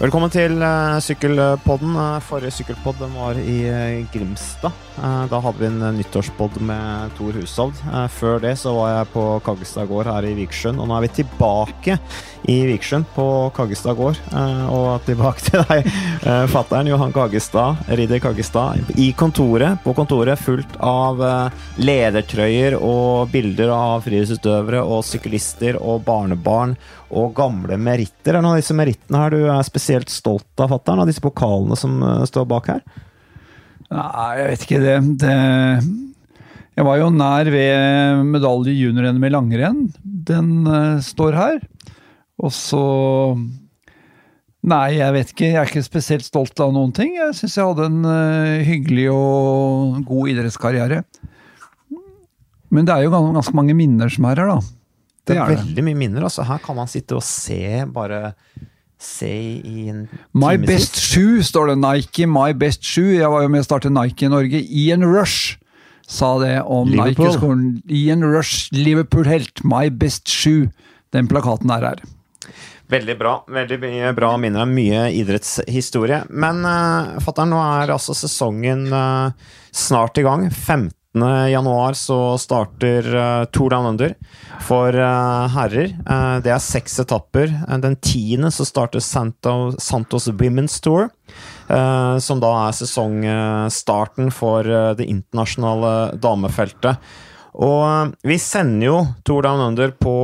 Velkommen til uh, Sykkelpodden. Uh, forrige sykkelpodd var i uh, Grimstad. da hadde vi en nyttårspodd med Tor Hushovd. før det så var jeg på Kaggestad gård her i Vikersund, og nå er vi tilbake i Vikersund på Kaggestad gård. og tilbake til deg, uh, fattern Johan Kaggestad, ridder Kaggestad, i kontoret. På kontoret fullt av ledertrøyer og bilder av friidrettsutøvere og syklister og barnebarn og gamle meritter. Er noen av disse merittene her du er spesielt stolt av, fatter'n? Av disse pokalene som står bak her? Nei, jeg vet ikke det. det jeg var jo nær ved medalje junior-NM i langrenn. Den står her. Og så Nei, jeg vet ikke. Jeg er ikke spesielt stolt av noen ting. Jeg syns jeg hadde en uh, hyggelig og god idrettskarriere. Men det er jo ganske mange minner som er her, da. Det er, det er veldig mye minner. altså. Her kan man sitte og se bare se i en My best shoe, står det. Nike, my best shoe. Jeg var jo med å starte Nike i Norge. Ian Rush sa det om Nike-skolen. Ian Rush, Liverpool-helt. My best shoe. Den plakaten er her. Veldig bra. Veldig bra minner. Mye idrettshistorie. Men uh, fatter'n, nå er altså sesongen uh, snart i gang. 15 januar så starter uh, Tour Down Under for uh, herrer. Det er seks etapper. den tiende så starter Santo, Santos Women's Tour. som da er sesongstarten for det internasjonale damefeltet. Og vi sender jo Tour Down Under på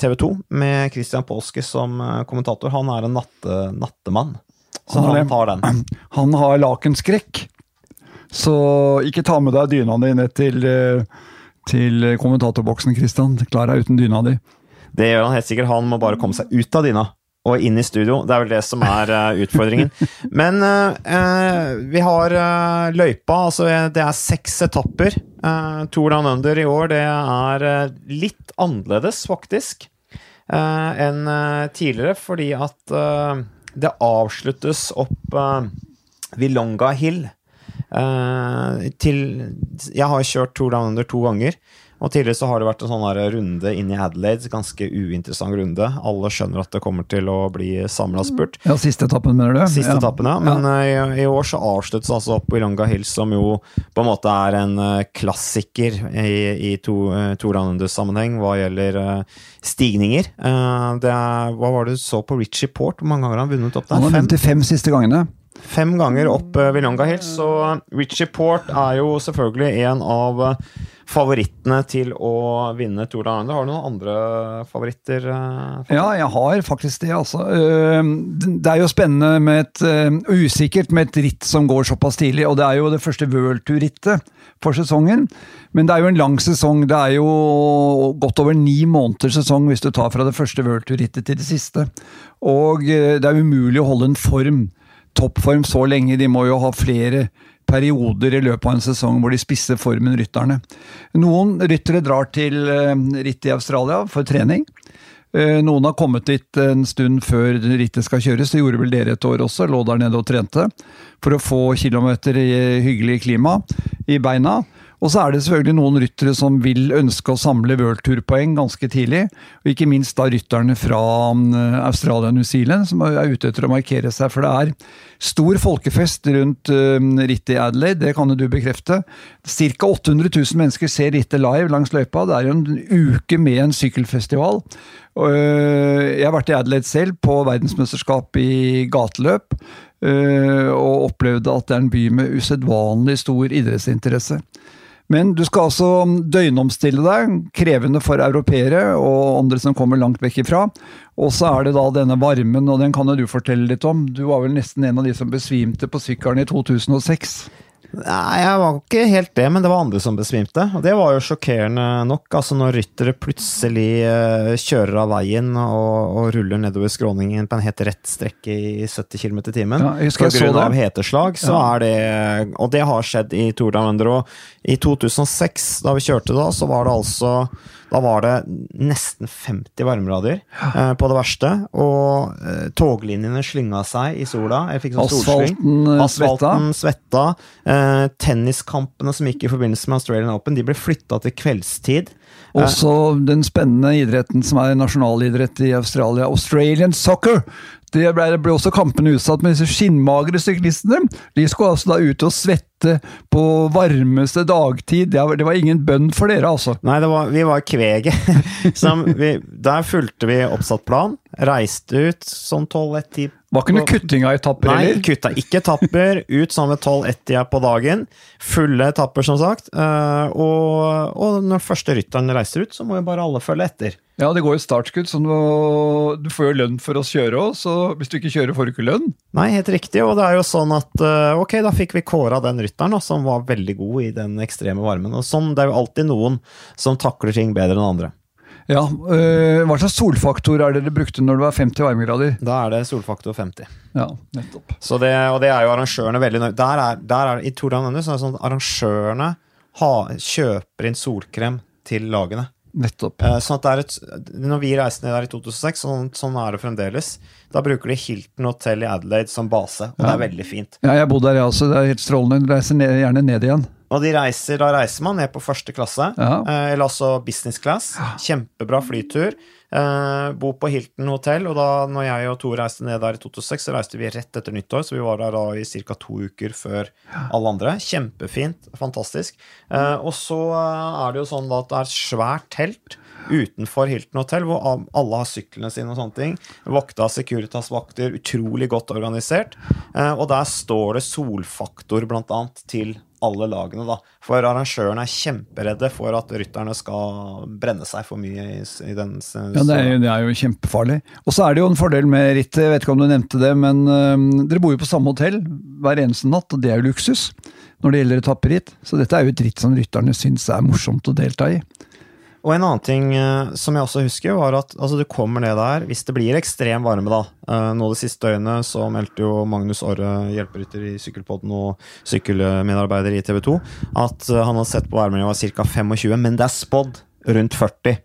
TV 2 med Christian Polske som kommentator. Han er en natte, nattemann. Så han, han tar den. Han har lakenskrekk. Så ikke ta med deg dyna di ned til, eh, til kommentatorboksen, Christian. Klar deg uten dyna di. Det gjør han helt sikkert. Han må bare komme seg ut av dyna og inn i studio. Det er vel det som er uh, utfordringen. Men uh, vi har uh, løypa. Altså det er seks etapper. Uh, Tour Down Under i år, det er litt annerledes, faktisk, enn tidligere. Fordi at det avsluttes opp Vilonga Hill til Jeg har kjørt Tour Down Under to ganger. Og tidligere så har det vært en sånn runde inn i Adelaide. Ganske uinteressant runde. Alle skjønner at det kommer til å bli samla spurt. Ja, Siste etappen, mener du? Siste ja. etappen, ja. Men ja. Uh, i, i, år så avsluttes altså opp Ilonga Hills, som jo på en måte er en uh, klassiker i, i to, to Tour Under-sammenheng hva gjelder stigninger. det er, hva var det du så på Richie Port? Hvor mange ganger har han vunnet opp der? Han har vunnet de fem siste gangene fem ganger opp Vilonga Hills. Så Richie Port er jo selvfølgelig en av favorittene til å vinne Tour de Arne. Har du noen andre favoritter? Uh, ja, jeg har faktisk det, altså. det er jo spennende med et usikkert med et ritt som går såpass tidlig, og det er jo det første World Tour-rittet for sesongen. Men det er jo en lang sesong. Det er jo godt over ni måneders sesong hvis du tar fra det første World Tour-rittet til det siste. Og det er umulig å holde en form toppform så lenge. De må jo ha flere perioder i løpet av en sesong hvor de spisser formen, rytterne. Noen ryttere drar til eh, ritt i Australia for trening. Eh, noen har kommet dit en stund før rittet skal kjøres. Det gjorde vel dere et år også, lå der nede og trente. For å få kilometer i hyggelig klima i beina. Og så er det selvfølgelig noen ryttere som vil ønske å samle worldturpoeng ganske tidlig. Og ikke minst da rytterne fra um, Australia og New Zealand, som er ute etter å markere seg. For det er stor folkefest rundt um, rittet i Adelaide, det kan jo du bekrefte. Ca. 800 000 mennesker ser rittet live langs løypa. Det er jo en uke med en sykkelfestival. Øh, jeg har vært i Adelaide selv, på verdensmesterskap i gateløp. Øh, og opplevde at det er en by med usedvanlig stor idrettsinteresse. Men du skal altså døgnomstille deg, krevende for europeere og andre som kommer langt vekk ifra. Og så er det da denne varmen, og den kan jo du fortelle litt om. Du var vel nesten en av de som besvimte på sykkelen i 2006? Nei, jeg var ikke helt det, men det var andre som besvimte. Og det var jo sjokkerende nok. Altså Når ryttere plutselig uh, kjører av veien og, og, ruller nedover skråningen på en helt rett strekke i 70 km i timen ja, av heteslag, så ja. er det Og det har skjedd i Tour de og I 2006, da vi kjørte da, så var det altså da var det nesten 50 varmegrader eh, på det verste. Og eh, toglinjene slynga seg i sola. Jeg fikk sånn Asfalten, Asfalten svetta. svetta. Eh, Eh, tenniskampene som gikk i forbindelse med Australian Open, de ble flytta til kveldstid. Også den spennende idretten som er nasjonalidrett i Australia, Australian soccer. Det ble, det ble også kampene utsatt med disse skinnmagre syklistene. De skulle altså da ut og svette på varmeste dagtid. Det var, det var ingen bønn for dere, altså. Nei, var, vi var kveget. der fulgte vi oppsatt plan. Reiste ut sånn 12-1-10 var ikke noe kutting av etapper? Nei, eller? kutta ikke etapper. Ut sammen med 12-1-tida på dagen. Fulle etapper, som sagt. Eh, og, og når første rytteren reiser ut, så må jo bare alle følge etter. Ja, det går jo startskudd, så du, får jo lønn for å kjøre òg, så hvis du ikke kjører, får du ikke lønn. Nei, helt riktig, og det er jo sånn at eh, ok, da fikk vi kåra den rytteren da, som var veldig god i den ekstreme varmen. Og sånn, Det er jo alltid noen som takler ting bedre enn andre. Ja, øh, Hva slags solfaktor er det dere brukte når det var 50 varmegrader? Da er det solfaktor 50. Ja, nettopp. Så det, og det er jo arrangørene veldig nøye Der er, der er I Down så er det sånn at arrangørene ha, kjøper inn solkrem til lagene. Nettopp. Eh, sånn at er et, når vi reiste ned der i 2006, sånn, sånn er det fremdeles. Da bruker de Hilton Hotel i Adelaide som base, og ja. det er veldig fint. Ja, jeg bodde der, jeg også. Det er helt strålende. Reiser ned, gjerne ned igjen. Og reiser, da reiser man ned på første klasse, ja. eh, eller altså business class. Kjempebra flytur. Eh, bo på Hilton hotell, og da når jeg og Tor reiste ned der i 2006, så reiste vi rett etter nyttår, så vi var der da i ca. to uker før alle andre. Kjempefint. Fantastisk. Eh, og så eh, er det jo sånn at det er svært telt utenfor Hilton hotell, hvor alle har syklene sine og sånne ting. Vokta Securitas-vakter, utrolig godt organisert. Eh, og der står det solfaktor, blant annet, til alle lagene, da. For arrangørene er kjemperedde for at rytterne skal brenne seg for mye i, i den så. Ja, det er, det er, jo kjempefarlig. Og så er det jo en fordel med rittet, jeg vet ikke om du nevnte det, men øh, dere bor jo på samme hotell hver eneste natt, og det er jo luksus når det gjelder etapperitt. Så dette er jo et ritt som rytterne syns er morsomt å delta i. Og en annen ting uh, som jeg også husker, var at altså, du kommer ned der Hvis det blir ekstrem varme, da. Uh, nå det siste døgnet så meldte jo Magnus Orre, hjelperytter i Sykkelpodden og sykkelmedarbeider i TV 2, at uh, han hadde sett på værmeldinga ca. 25, men det er spådd rundt 40.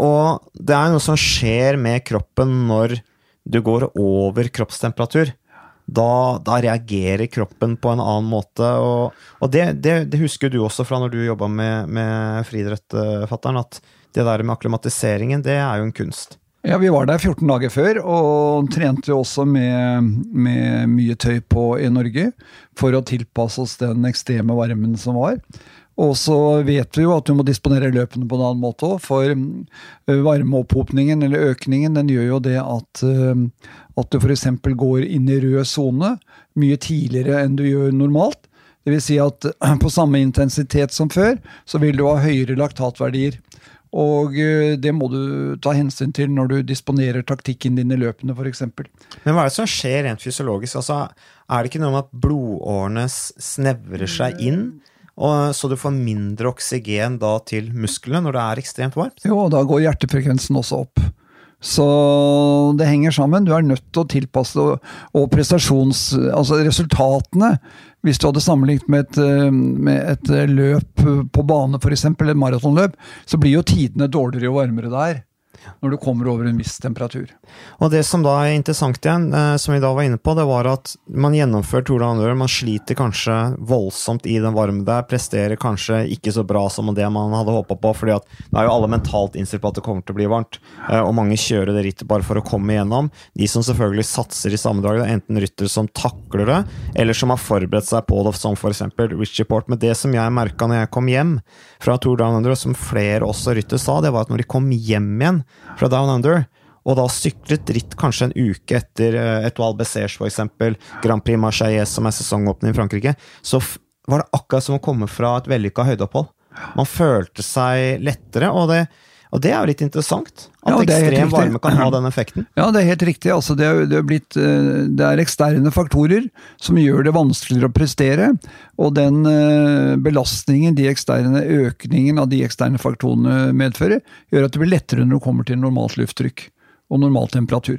og det er noe som skjer med kroppen når du går over kroppstemperatur da, da, reagerer kroppen på en annen måte. Og, og det, det, det, husker du også fra når du jobba med, med friidrett, at det der med akklimatiseringen, det er jo en kunst. Ja, Vi var der 14 dager før og trente også med, med mye tøy på i Norge for å tilpasse oss den ekstreme varmen som var. Og så vet vi jo at du må disponere løpene på en annen måte òg, for øh, varmeopphopningen eller økningen den gjør jo det at, øh, at du f.eks. går inn i rød sone mye tidligere enn du gjør normalt. Det vil si at på samme intensitet som før, så vil du ha høyere laktatverdier. Og øh, det må du ta hensyn til når du disponerer taktikken din i løpene, f.eks. Men hva er det som skjer rent fysiologisk? Altså, er det ikke noe med at blodårene snevrer seg inn? Og, så du får mindre oksygen da til musklene når det er ekstremt varmt? Jo, og da går hjertefrekvensen også opp. Så det henger sammen. Du er nødt til å tilpasse deg, Og prestasjons... Altså resultatene Hvis du hadde sammenlignet med et, med et løp på bane, f.eks., et maratonløp, så blir jo tidene dårligere jo varmere det er når du kommer over en viss temperatur. Og Det som da er interessant igjen, eh, som vi da var inne på, det var at man gjennomfører Tour de Andør, man sliter kanskje voldsomt i den varme der, presterer kanskje ikke så bra som det man hadde håpa på, fordi at det er jo alle mentalt innstilt på at det kommer til å bli varmt, eh, og mange kjører det rittet bare for å komme igjennom. De som selvfølgelig satser i samme dag, det er enten ryttere som takler det, eller som har forberedt seg på det, som f.eks. Richie Port. Men det som jeg merka når jeg kom hjem fra Tour de Andør, som flere også ryttere sa, det var at når de kom hjem igjen fra Down Under. Og da syklet ritt kanskje en uke etter uh, Etoile Bessers f.eks., Grand Prix Marseille, som er sesongåpning i Frankrike, så var det akkurat som å komme fra et vellykka høydeopphold. Man følte seg lettere, og det, og det er jo litt interessant. At ja, ekstrem varme kan ha den effekten. Ja, det er helt riktig. Altså, det, er, det, er blitt, eh, det, er, eksterne faktorer som gjør det vanskeligere å prestere. Og den eh, belastningen, de eksterne økningen av de eksterne faktorene medfører, gjør at det blir lettere når du kommer til normalt lufttrykk. og normal temperatur.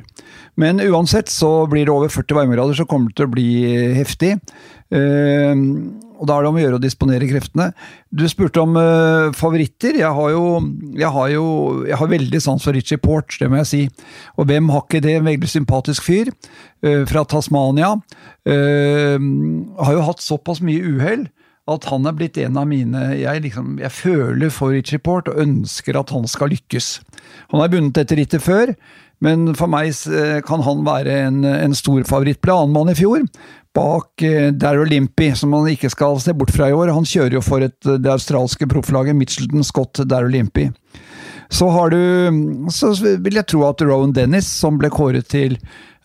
Men uansett så blir det over 40 varmegrader, så kommer det til å bli heftig. Uh, og da er det om å gjøre å disponere kreftene. Du spurte om uh, favoritter. Jeg har, jo, jeg har jo jeg har veldig sans for Richie Port, det må jeg si. Og hvem har ikke det? En veldig sympatisk fyr uh, fra Tasmania. har jo hatt såpass mye uhell at han er blitt en av mine jeg, liksom, jeg føler for Richie Port og ønsker at han skal lykkes. Han har vunnet dette rittet før, men for meg eh, kan han være en, en stor favoritt. Ble annenmann i fjor, bak Daryl Limpy, som man ikke skal se bort fra i år. Han kjører jo for et, det australske profflaget Mitchelton Scott Daryl Limpy. Så har du Så vil jeg tro at Rowan Dennis, som ble kåret til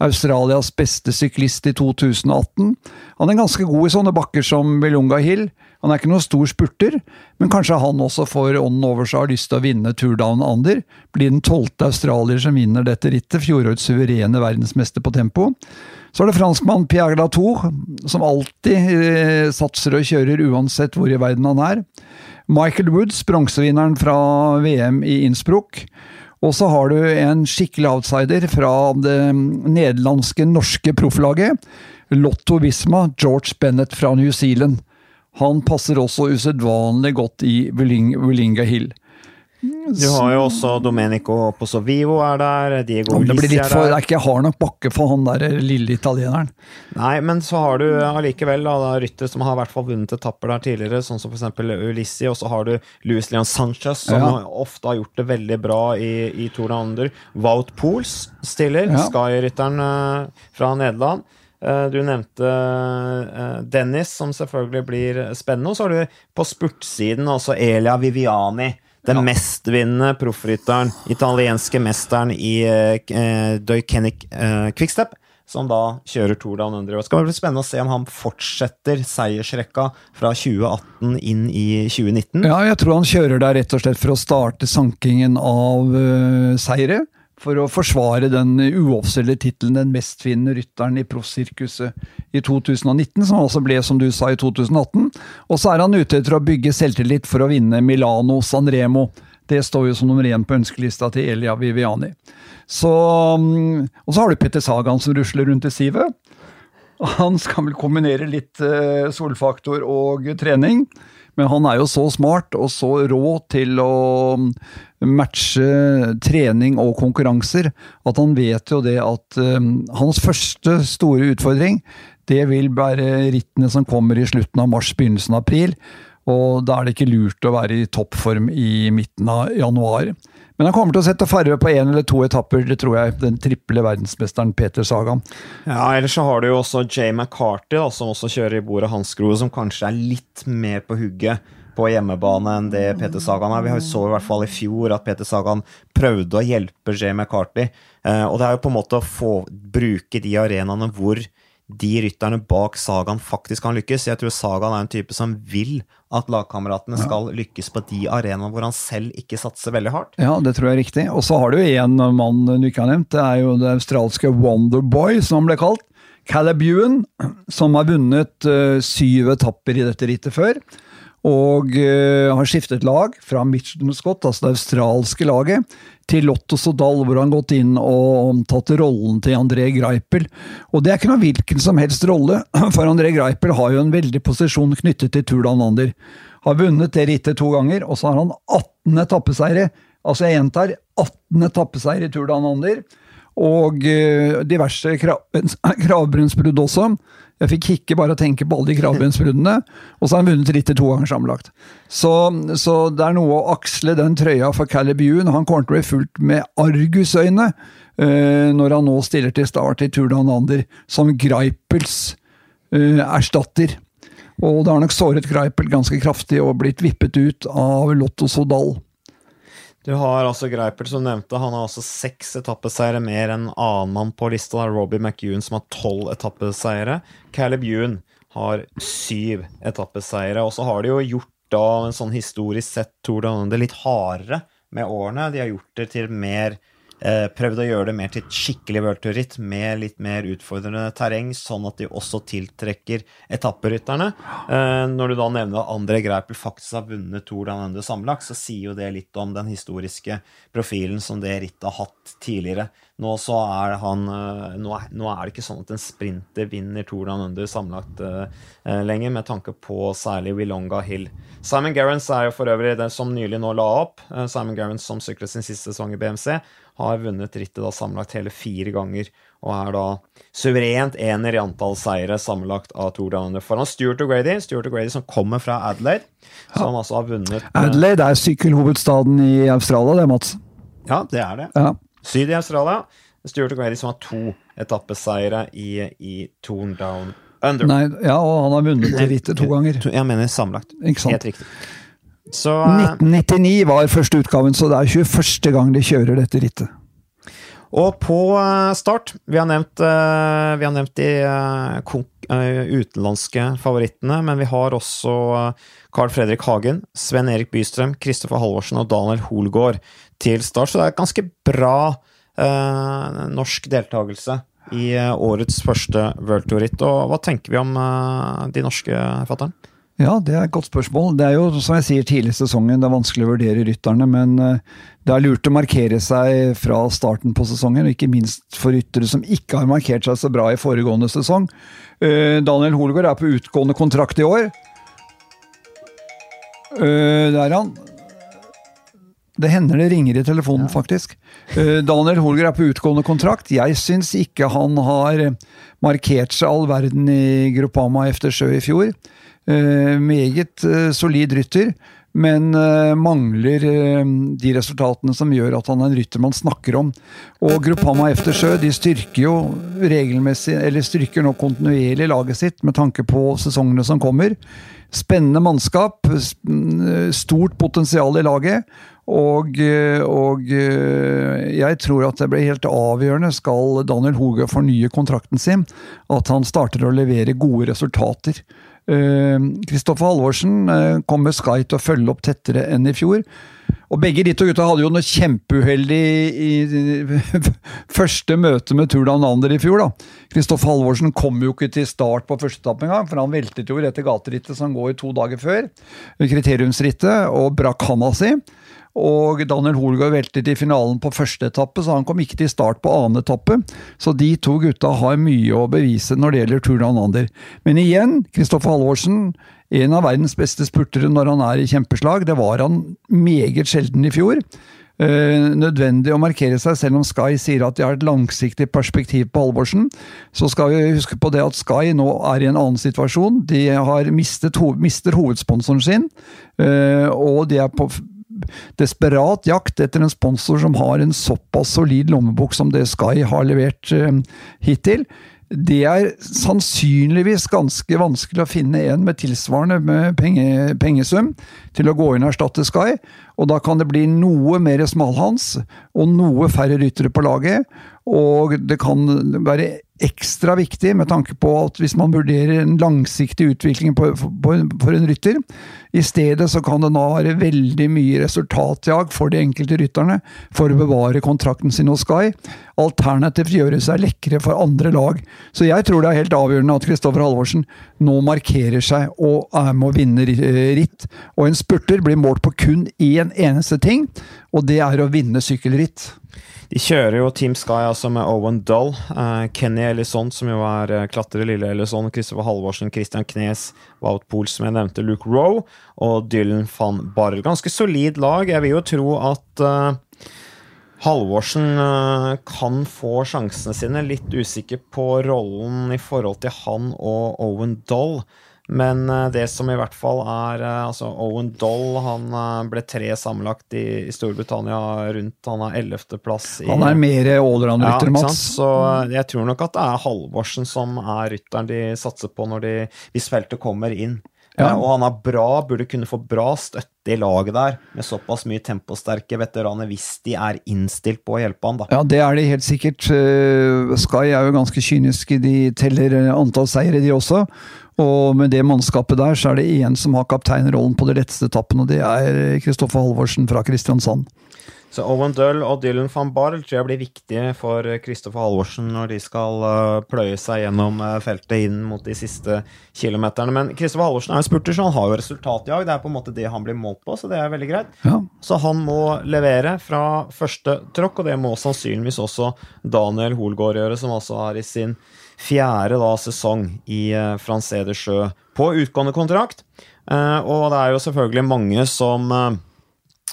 Australias beste syklist i 2018. Han er ganske god i sånne bakker som Belunga Hill. Han er ikke noen stor spurter, men kanskje han også får ånden over seg og har lyst til å vinne Tour Down Under. Blir den tolvte australier som vinner dette rittet, fjorårets suverene verdensmester på tempo. Så er det franskmann Pierre Latour, som alltid eh, satser og kjører uansett hvor i verden han er. Michael Woods, bronsevinneren fra VM i Innsbruck. Og så har du en skikkelig outsider fra det nederlandske norske profflaget. Lotto Visma, George Bennett fra New Zealand. Han passer også usedvanlig godt i Willinga Hill. Du har jo også Domenico Pozzovivo er der, Diego ja, Lissi er der. Det er ikke hard nok bakke for han der lille italieneren. Nei, men så har du allikevel ja, ryttere som har i hvert fall vunnet etapper der tidligere, sånn som f.eks. Ulissi, og så har du Luis Leon Sanchez, som ja. ofte har gjort det veldig bra i, i Tour de Ander. Wout Pools stiller, ja. Sky-rytteren uh, fra Nederland. Uh, du nevnte Dennis, som selvfølgelig blir spennende. Og så har du på spurtsiden også Elia Viviani den mestvinnende proffrytteren, italienske mesteren i uh, Doikenic uh, Quickstep, som da kjører Tour Down Under. Det skal bli spennende å se om han fortsetter seiersrekka fra 2018 inn i 2019. Ja, jeg tror han kjører der rett og slett for å starte sankingen av uh, seire for å forsvare den uoffisielle tittelen 'Den mestvinnende rytteren i proffsirkuset' i 2019, som altså ble, som du sa, i 2018. Og så er han ute etter å bygge selvtillit for å vinne Milano Sanremo. Det står jo som nummer én på ønskelista til Elia Viviani. Så, og så har du Petter Sagan som rusler rundt i sivet. Han skal vel kombinere litt eh, solfaktor og trening. Men han er jo så smart og så rå til å matche trening og konkurranser at han vet jo det at um, hans første store utfordring det vil være rittene som kommer i slutten av mars, begynnelsen av april. Og da er det ikke lurt å være i toppform i midten av januar. Men han kommer til å sette farve på én eller to etapper, det tror jeg. Den triple verdensmesteren Peter Sagan. Ja, Ellers så har du jo også Jay McCarty, da, som også kjører i bordet hans Hansgrohe, som kanskje er litt mer på hugget på hjemmebane enn det Peter Sagan er. Vi så i hvert fall i fjor at Peter Sagan prøvde å hjelpe Jay McCarty. Eh, og det er jo på en måte å få bruke de arenaene hvor de rytterne bak Sagan faktisk kan lykkes. Jeg tror Sagan er en type som vil at lagkameratene skal lykkes på de arenaene hvor han selv ikke satser veldig hardt. Ja, det tror jeg er riktig. Og så har du en mann du ikke har nevnt. Det er jo det australske Wonderboy, som han ble kalt. Caleb Ewan, som har vunnet uh, syv etapper i dette rittet før. Og uh, har skiftet lag fra Mitchelton Scott, altså det australske laget, til Lotto Sodal, hvor han gått inn og tatt rollen til André Greipel. Og det er ikke noen hvilken som helst rolle, for André Greipel har jo en veldig posisjon knyttet til Tour Lander. Har vunnet det rittet to ganger, og så har han 18 etappeseire. Altså jeg gjentar 18 etappeseire i Tour Lander. Og uh, diverse kravbrunnsbrudd også. Jeg fikk ikke bare å tenke på alle de kravbeinsbruddene. Og så har han vunnet rittet to ganger sammenlagt. Så, så, det er noe å aksle den trøya for Caleb Ewan. Han kommer til å bli fulgt med argusøyne uh, når han nå stiller til start i Tour de Under som Greipels uh, erstatter. Og det har nok såret Greipel ganske kraftig og blitt vippet ut av Lotto Sodal. Du har altså Greipel, som nevnte. Han har altså seks etappeseiere mer enn annen mann på lista. Det er Robbie McEwan som har tolv etappeseiere. Caleb Ewan har syv etappeseiere. Og så har de jo gjort da en sånn historisk sett Tour de Honde litt hardere med årene. De har gjort det til mer prøvd å gjøre det mer til et skikkelig worldtour-ritt med litt mer utfordrende terreng, sånn at de også tiltrekker etapperytterne. Eh, når du da nevner at André Greipel faktisk har vunnet Tour de Under sammenlagt, så sier jo det litt om den historiske profilen som det rittet har hatt tidligere. Nå, så er han, eh, nå, er, nå er det ikke sånn at en sprinter vinner Tour Down Under sammenlagt uh, lenger, med tanke på særlig Willonga Hill. Simon Gerrans er jo for øvrig den som nylig nå la opp. Uh, Simon Gerrans som syklet sin siste sesong i BMC, har vunnet rittet da sammenlagt hele fire ganger, og er da suverent ener i antall seire sammenlagt av Tour Down Under foran Stuart O'Grady. Stuart O'Grady som kommer fra Adelaide, som ja. altså har vunnet Adelaide er sykkelhovedstaden i Australia, det, Mats? Ja, det er det. Ja. Syd i Australia. Stuart O'Grady som har to etappeseiere i, i Torn Down Under. Nei, ja, og han har vunnet rittet to ganger. Jeg mener sammenlagt. Helt riktig. Så, 1999 eh, var første utgaven, så det er 21. gang de kjører dette rittet. Og på eh, start Vi har nevnt, eh, vi har nevnt de utenlandske favorittene, men vi har også Carl Fredrik Hagen, Sven Erik Bystrøm, Kristoffer Halvorsen og Daniel Holgaard til start. Så det er ganske bra eh, norsk deltakelse i eh, årets første World Tour-ritt. Og hva tenker vi om eh, de norske fatterne? Ja, det er et godt spørsmål. Det er jo, som jeg sier, tidlig i sesongen. Det er vanskelig å vurdere rytterne, men eh, det er lurt å markere seg fra starten på sesongen. og Ikke minst for ryttere som ikke har markert seg så bra i foregående sesong. Eh, Daniel Holgaard er på utgående kontrakt i år. Det er han. Det hender det ringer i telefonen, ja. faktisk. Uh, Daniel Holger er på utgående kontrakt. Jeg syns ikke han har markert seg all verden i Gruppama efter sjø i fjor. Uh, meget uh, solid rytter, men mangler de resultatene som gjør at han er en rytter man snakker om. Og Gruppama efter sjø de styrker jo regelmessig, eller styrker nå kontinuerlig laget sitt med tanke på sesongene som kommer. Spennende mannskap, stort potensial i laget. Og, og, jeg tror at det blir helt avgjørende, skal Daniel Hoge fornye kontrakten sin, at han starter å levere gode resultater. Kristoffer Halvorsen kom med Sky til å følge opp tettere enn i fjor. Og begge de to gutta hadde jo noe kjempeuheldig i, første møte med Tour Down i fjor. da. Kristoffer Halvorsen kom jo ikke til start på første etappe engang, for han veltet jo etter gaterittet som går to dager før. Kriteriumsrittet, og brakk handa si. Og Daniel Holgaard veltet i finalen på første etappe, så han kom ikke til start på annen etappe. Så de to gutta har mye å bevise når det gjelder Tour Down Under. Men igjen, Kristoffer Halvorsen, en av verdens beste spurtere når han er i kjempeslag. Det var han meget sjelden i fjor. Uh, nødvendig å markere seg, selv om Sky sier at de har et langsiktig perspektiv på Halvorsen. Så skal vi huske på det at Sky nå er i en annen situasjon. De har mistet, mister hovedsponsoren sin, uh, og de er på desperat jakt etter en sponsor som har en såpass solid lommebok som det Sky har levert uh, hittil. Det er sannsynligvis ganske vanskelig å finne en med tilsvarende med penge, pengesum til å gå inn og erstatte Sky, og da kan det bli noe mer smalhans og noe færre ryttere på laget. Og det kan være ekstra viktig med tanke på at hvis man vurderer en langsiktig utvikling på, på, for en rytter, i stedet så kan det nå være veldig mye resultatjag for de enkelte rytterne for å bevare kontrakten sin hos Sky. Alternativt gjøre seg lekre for andre lag. Så jeg tror det er helt avgjørende at Kristoffer Halvorsen nå markerer seg og er med å vinne ritt. Og en spurter blir målt på kun én eneste ting, og det er å vinne sykkelritt. De kjører jo Team Sky altså med Owen Dull, uh, Kenny Ellison, som jo er uh, klatrer lille Ellison, Kristoffer Halvorsen, Christian Knes, Wout Pool, som jeg nevnte, Luke Rowe og Dylan van Barrel. Ganske solid lag. Jeg vil jo tro at uh, Halvorsen kan få sjansene sine. Litt usikker på rollen i forhold til han og Owen Dull. Men eh, det som i hvert fall er eh, altså Owen Doll han eh, ble tre sammenlagt i, i Storbritannia rundt Han har ellevteplass. Han er mer allround-rytter, ja, Mats. Så jeg tror nok at det er Halvorsen som er rytteren de satser på når de, hvis feltet kommer inn. Ja. Og han er bra, burde kunne få bra støtte i laget der, med såpass mye temposterke veteraner, hvis de er innstilt på å hjelpe han, da. Ja, det er de helt sikkert. Sky er jo ganske kyniske, de teller antall seire, de også. Og med det mannskapet der, så er det én som har kapteinrollen på de letteste etappene, og det er Kristoffer Halvorsen fra Kristiansand. Så Owen Dull og Dylan van Barl tror jeg blir viktige for Kristoffer Halvorsen når de skal uh, pløye seg gjennom uh, feltet inn mot de siste kilometerne. Men Kristoffer Halvorsen er jo spurter, så han har jo resultatjag. Det er på en måte det han blir målt på, så det er veldig greit. Ja. Så han må levere fra første tråkk, og det må sannsynligvis også Daniel Holgaard gjøre, som altså er i sin fjerde da, sesong i uh, Francais de Sjø på utgående kontrakt. Uh, og det er jo selvfølgelig mange som uh,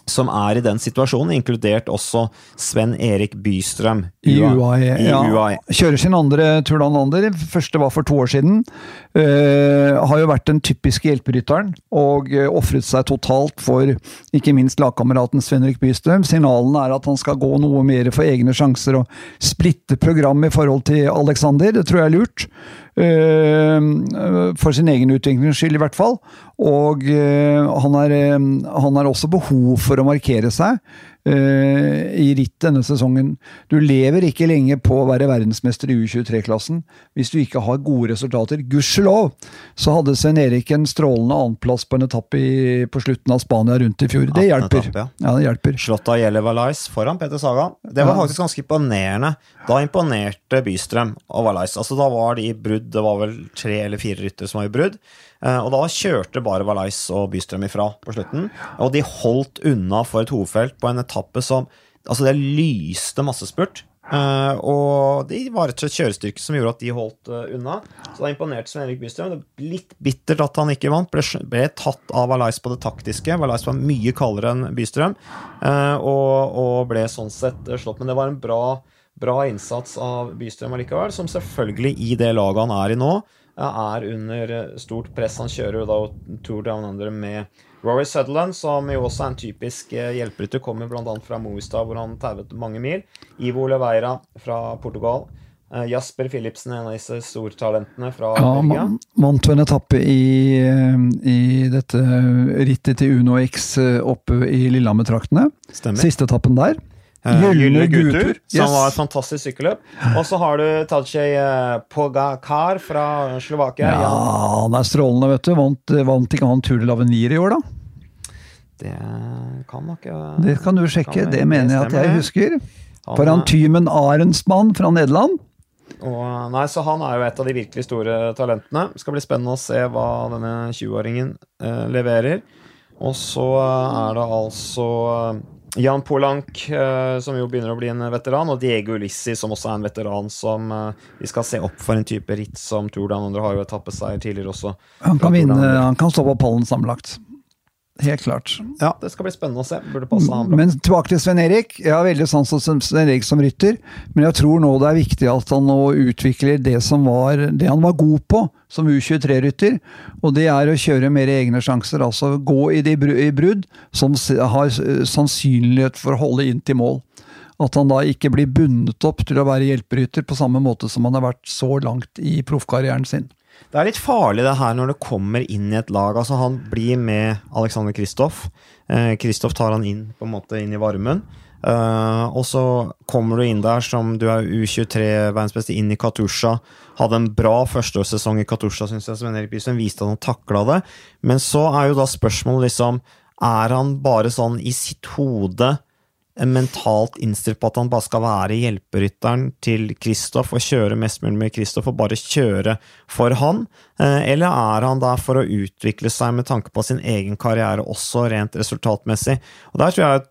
som er i den situasjonen, inkludert også Sven Erik Bystrøm. I UAE. Ja. UAE. Kjører sin andre Tour de Lander. Første var for to år siden. Uh, har jo vært den typiske hjelperytteren og uh, ofret seg totalt for ikke minst lagkameraten Sven Erik Bystrøm. Signalene er at han skal gå noe mer for egne sjanser og splitte program i forhold til Alexander. Det tror jeg er lurt. Uh, for sin egen utviklings skyld, i hvert fall. Og han, er, har også behov for å markere seg i ritt denne sesongen. Du lever ikke lenge på å være verdensmester i U23-klassen hvis du ikke har gode resultater. Gudskjelov så hadde Svein Erik en strålende annenplass på en etappe i, på slutten av Spania rundt i fjor. Det hjelper. Etappe, ja. ja, det hjelper. Jelle Valais foran Peter Saga. Det var Ja. faktisk ganske imponerende. Da imponerte Bystrøm og Valais. Altså, da var de i brudd. Det var vel tre eller fire ryttere som var i brudd. Eh, Og da kjørte bare Valais og Bystrøm ifra på slutten. Og de holdt unna for et hovedfelt på en etappe som Altså, det lyste massespurt. Uh, og det var slett kjørestyrke som gjorde at de holdt uh, unna. Så da imponerte Svein Erik Bystrøm. Det er litt bittert at han ikke vant. Ble, ble tatt av Valais på det taktiske. Valais var mye kaldere enn Bystrøm, uh, og, og ble sånn sett eh, slått. Men det var en bra, bra innsats av Bystrøm allikevel, som selvfølgelig i det laget han er i nå, eh, er under eh, stort press. Han kjører jo da Tour Down Under med Rory Sutherland, som jo også er en typisk eh, hjelperytter, kommer bl.a. fra Movistad hvor han tauet mange mil. Ivo Leveira fra Portugal. Eh, Jasper Philipsen, en av disse stortalentene fra Ja, man vant en etappe i, i dette rittet til Uno X oppe i Lillehammer-traktene. Siste etappen der. Eh, Gylne gutter, som Yes. var et fantastisk sykkelløp. Og så har du Tadjej Pogakar Pogacar fra Slovakia. Ja, han er strålende, vet du. Vant, vant ikke han Tour de l'Avenir i år, da? Det kan nok eh, Det kan du sjekke. Kan Det mener jeg at jeg husker. Han For han er- Tymen Arendsmann fra Nederland. Og, nei, så han er jo et av de virkelig store talentene. Det skal bli spennende å se hva denne 20-åringen eh, leverer. Og så eh, er det altså eh, Jan Polank, eh, som jo begynner å bli en veteran, og Diego Ulissi, som også er en veteran som eh, vi skal se opp for en type ritt som Tour Down Under har jo etappeseier tidligere også. Han kan, vinne, han kan stå på pallen sammenlagt. Helt klart. Ja, det skal bli spennende å se. Men tilbake til Sven Erik. Jeg har veldig sans for Sven Erik som rytter, men jeg tror nå det er viktig at han nå utvikler det som var det han var god på som U23-rytter, og det er å kjøre mer egne sjanser. Altså gå i de i brudd som har sannsynlighet for å holde inn til mål. At han da ikke blir bundet opp til å være hjelperytter på samme måte som han har vært så langt i proffkarrieren sin. Det er litt farlig det her når det kommer inn i et lag. Altså Han blir med Alexander Kristoff. Eh, Kristoff tar han inn på en måte inn i varmen. Eh, og så kommer du inn der som du er U23-verdensbeste, inn i Katusha. Hadde en bra førsteårssesong i Katusha, syns jeg. Sven Erik Bysund viste at han takla det. Men så er jo da spørsmålet liksom Er han bare sånn i sitt hode mentalt innstilt på at han bare skal være hjelperytteren til Kristoff og kjøre mest mulig med Kristoff og bare kjøre for han? Eh, Eller er han der for å utvikle seg med tanke på sin egen karriere, også rent resultatmessig? Og der tror jeg,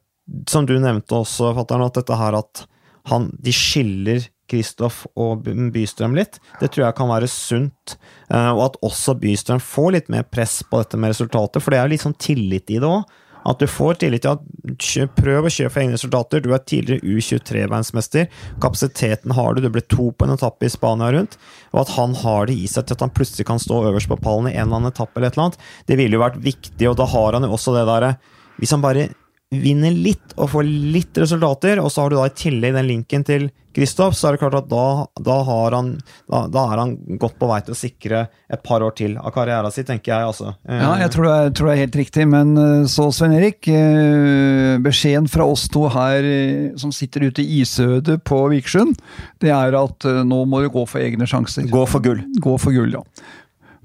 som du nevnte også, fatter'n, at dette her at han, de skiller Kristoff og Bystrøm litt, det tror jeg kan være sunt. Eh, Og at også Bystrøm får litt mer press på dette med resultater, for det er jo litt sånn tillit i det òg. At du får tillit til at prøv å kjøre for egne resultater. Du er tidligere U23-verdensmester. Kapasiteten har du. Du ble to på en etappe i Spania rundt. Og at han har det i seg til at han plutselig kan stå øverst på pallen i en eller annen etappe, eller et eller annet, det ville jo vært viktig, og da har han jo også det derre Hvis han bare vinner litt og får litt resultater, og så har du da i tillegg den linken til Kristoff, så er det klart at da, da, har han, da, da er han godt på vei til å sikre et par år til av karrieren sin, tenker jeg. altså. Ja, jeg tror det, er, tror det er helt riktig, men eh, så Svein Erik. eh, Beskjeden fra oss to her eh, som sitter ute i isødet på Vikersund, det er at nå må du gå for egne sjanser. Gå for gull. Gå for gull, ja.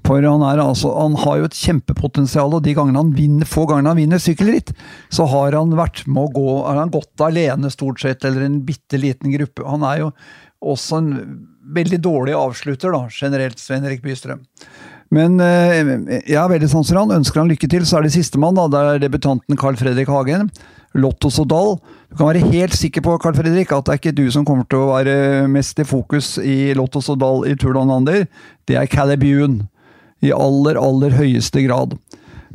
For han, er altså, han har jo et kjempepotensial, og de gangene han vinner, få gangene han vinner sykkelritt, så har han vært med å gå har han gått alene, stort sett, eller en bitte liten gruppe. Han er jo også en veldig dårlig avslutter, da, generelt, Svein Erik Bystrøm. Men eh, jeg er veldig sans han, ønsker han lykke til. Så er det sistemann. Det er debutanten Carl Fredrik Hagen. Lotto Sodal. Du kan være helt sikker på Carl Fredrik, at det er ikke du som kommer til å være mest i fokus i Lotto Sodal i Tour de Under. Det er Calibune. I aller, aller høyeste grad.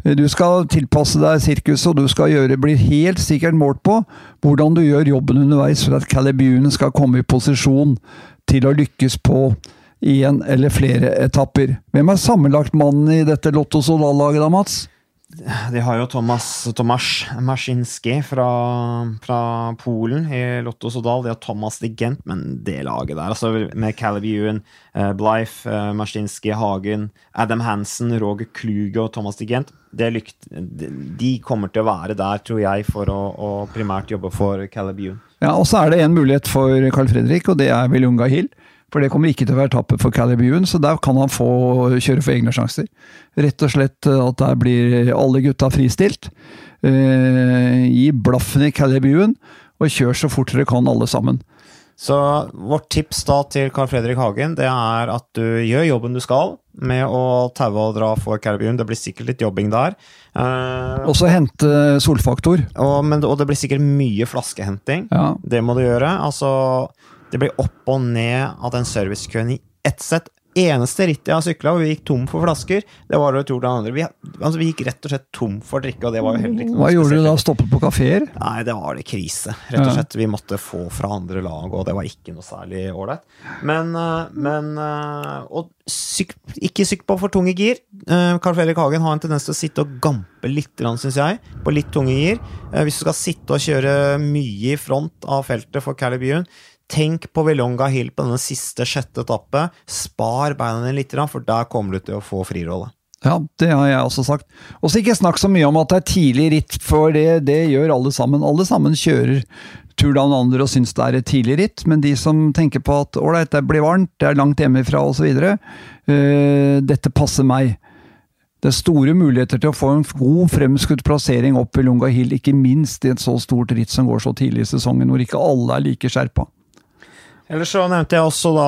Du skal tilpasse deg sirkuset, og du skal gjøre, bli helt sikkert målt på hvordan du gjør jobben underveis for at Calibune skal komme i posisjon til å lykkes på én eller flere etapper. Hvem er sammenlagtmannen i dette Lotto Soldal-laget da, Mats? De har jo Thomas, Tomasz Maszinski fra, fra, Polen i Lotto Sodal. De har Thomas de Gent, men det laget der, altså med Caleb Ewan, eh, Blythe, eh, Maszinski, Hagen, Adam Hansen, Roger Kluge og Thomas de Gent lykt, De kommer til å være der, tror jeg, for å, å primært jobbe for Caleb Ewan. Ja, og så er det en mulighet for Carl Fredrik, og det er Vilunga Hill. For det kommer ikke til å være tappet for Calibuen, så der kan han få kjøre for egne sjanser. Rett og slett eh, at der blir alle gutta fristilt. Eh, gi blaffen i Calibuen, og kjør så fort dere kan alle sammen. Så vårt tips da til Carl Fredrik Hagen det er at du gjør jobben du skal med å taue og dra for Caribbean. Det blir sikkert litt jobbing der. Eh, også hente solfaktor. Og, men, og, det blir sikkert mye flaskehenting. Ja. Det må du gjøre. Altså det ble opp og ned av den servicekøen i ett sett. Eneste rittet jeg har sykla hvor vi gikk tom for flasker, det var det Tour de andre. Vi, altså, vi gikk rett og slett tom for drikke, og det var jo heller ikke noe Hva gjorde du da? Stoppet på kafeer? Nei, det var det krise. Rett og slett. Vi måtte få fra andre lag, og det var ikke noe særlig ålreit. Men, eh, men eh, Og syk, ikke sykk på for tunge gir. Carl eh, Fredrik Hagen har en tendens til å sitte og gampe litt, syns jeg, på litt tunge gir. Hvis du skal sitte og kjøre mye i front av feltet for Calibuen, Tenk på Velonga Hill på denne siste sjette etappe. Spar beina dine litt, for der kommer du til å få frirolle. Ja, det har jeg også sagt. Og så ikke snakk så mye om at det er tidlig ritt, for det, det gjør alle sammen. Alle sammen kjører Tour Down Under og syns det er et tidlig ritt, men de som tenker på at ålreit, det blir varmt, det er langt hjemmefra osv., uh, eh, dette passer meg. Det er store muligheter til å få en god fremskutt plassering opp i Lunga Hill, ikke minst i et så stort ritt som går så tidlig i sesongen, hvor ikke alle er like skjerpa. Ellers så nevnte jeg også da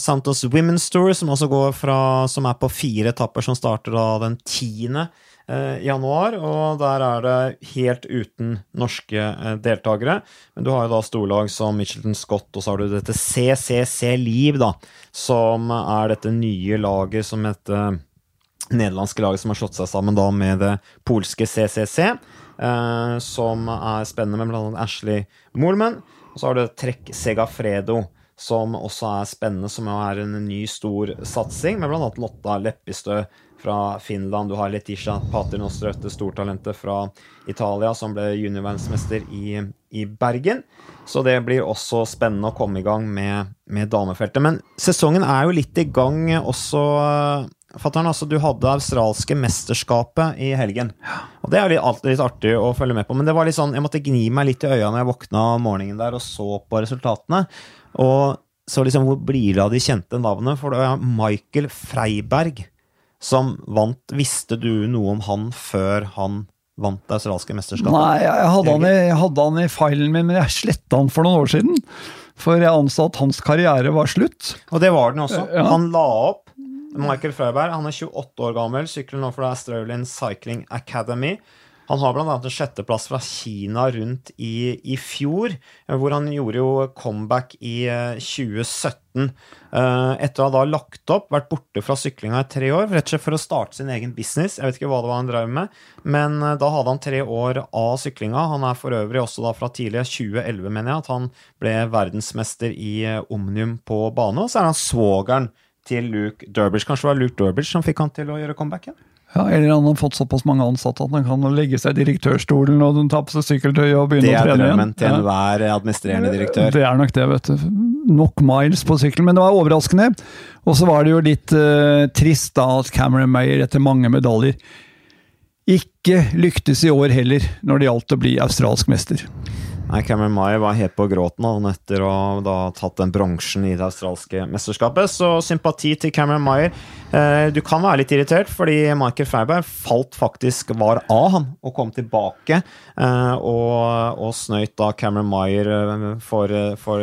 Santos Women's Tour, som fra Som er på fire etapper, som starter da den 10. Eh, januar. Og der er det helt uten norske eh, deltakere. Men du har jo da storlag som Michelton Scott, og så har du dette CCC Liv, da. Som er dette nye laget som heter nederlandske laget som har slått seg sammen da med det polske CCC. Eh, som er spennende med annet Ashley Moorman. Og så har du Trekk Segafredo, som også er spennende, som er en ny, stor satsing, med bl.a. Lotta Leppestø fra Finland. Du har Letitia Paternoster, dette stortalentet fra Italia, som ble juniorverdensmester i, i, Bergen. Så det blir også spennende å komme i gang med, med damefeltet. Men sesongen er jo litt i gang også Fatteren, altså, du hadde australske mesterskapet i helgen. Og Det er litt, alltid litt artig å følge med på, men det var litt sånn, jeg måtte gni meg litt i øya når jeg våkna om morgenen der og så på resultatene. Og så liksom, hvor blir det av de kjente navnene? For det var Michael Freiberg som vant. Visste du noe om han før han vant det australske mesterskapet? Nei, jeg hadde, han i, jeg hadde han i feilen min, men jeg sletta han for noen år siden. For jeg anså at hans karriere var slutt. Og det var den også. Ja. Han la opp Michael Freiberg han er 28 år gammel, sykler nå for Australian Cycling Academy. Han har bl.a. en sjetteplass fra Kina rundt i, i, fjor, hvor han gjorde jo comeback i 2017. Eh, eh, etter å ha da lagt opp, vært borte fra syklinga i tre år, rett og slett for å starte sin egen business. Jeg vet ikke hva det var han drev med, men eh, da hadde han tre år av syklinga. Han er for øvrig også da fra tidlig 2011, mener jeg, at han ble verdensmester i Omnium på bane. Og så er han svogeren til Luke Durbridge. Kanskje det var Luke Durbridge som fikk han til å gjøre comeback? Ja? Ja, Eller han har fått såpass mange ansatte at han kan legge seg i direktørstolen og ta på seg sykkeltøy og begynne å trene igjen. Det er drømmen til enhver administrerende direktør. Det er nok det, vet du. Nok miles på sykkelen, men det var overraskende. Og så var det jo litt uh, trist da at Cameron Mayer etter mange medaljer ikke lyktes i år heller når det gjaldt å bli australsk mester. Nei, Cameron Meyer var helt på gråten han etter å ha tatt den bronsen i det australske mesterskapet. Så sympati til Cameron Meyer. Eh, du kan være litt irritert, fordi Michael Freiberg falt faktisk var av han og kom tilbake. Eh, og, og snøyt da Cameron Meyer eh, for, for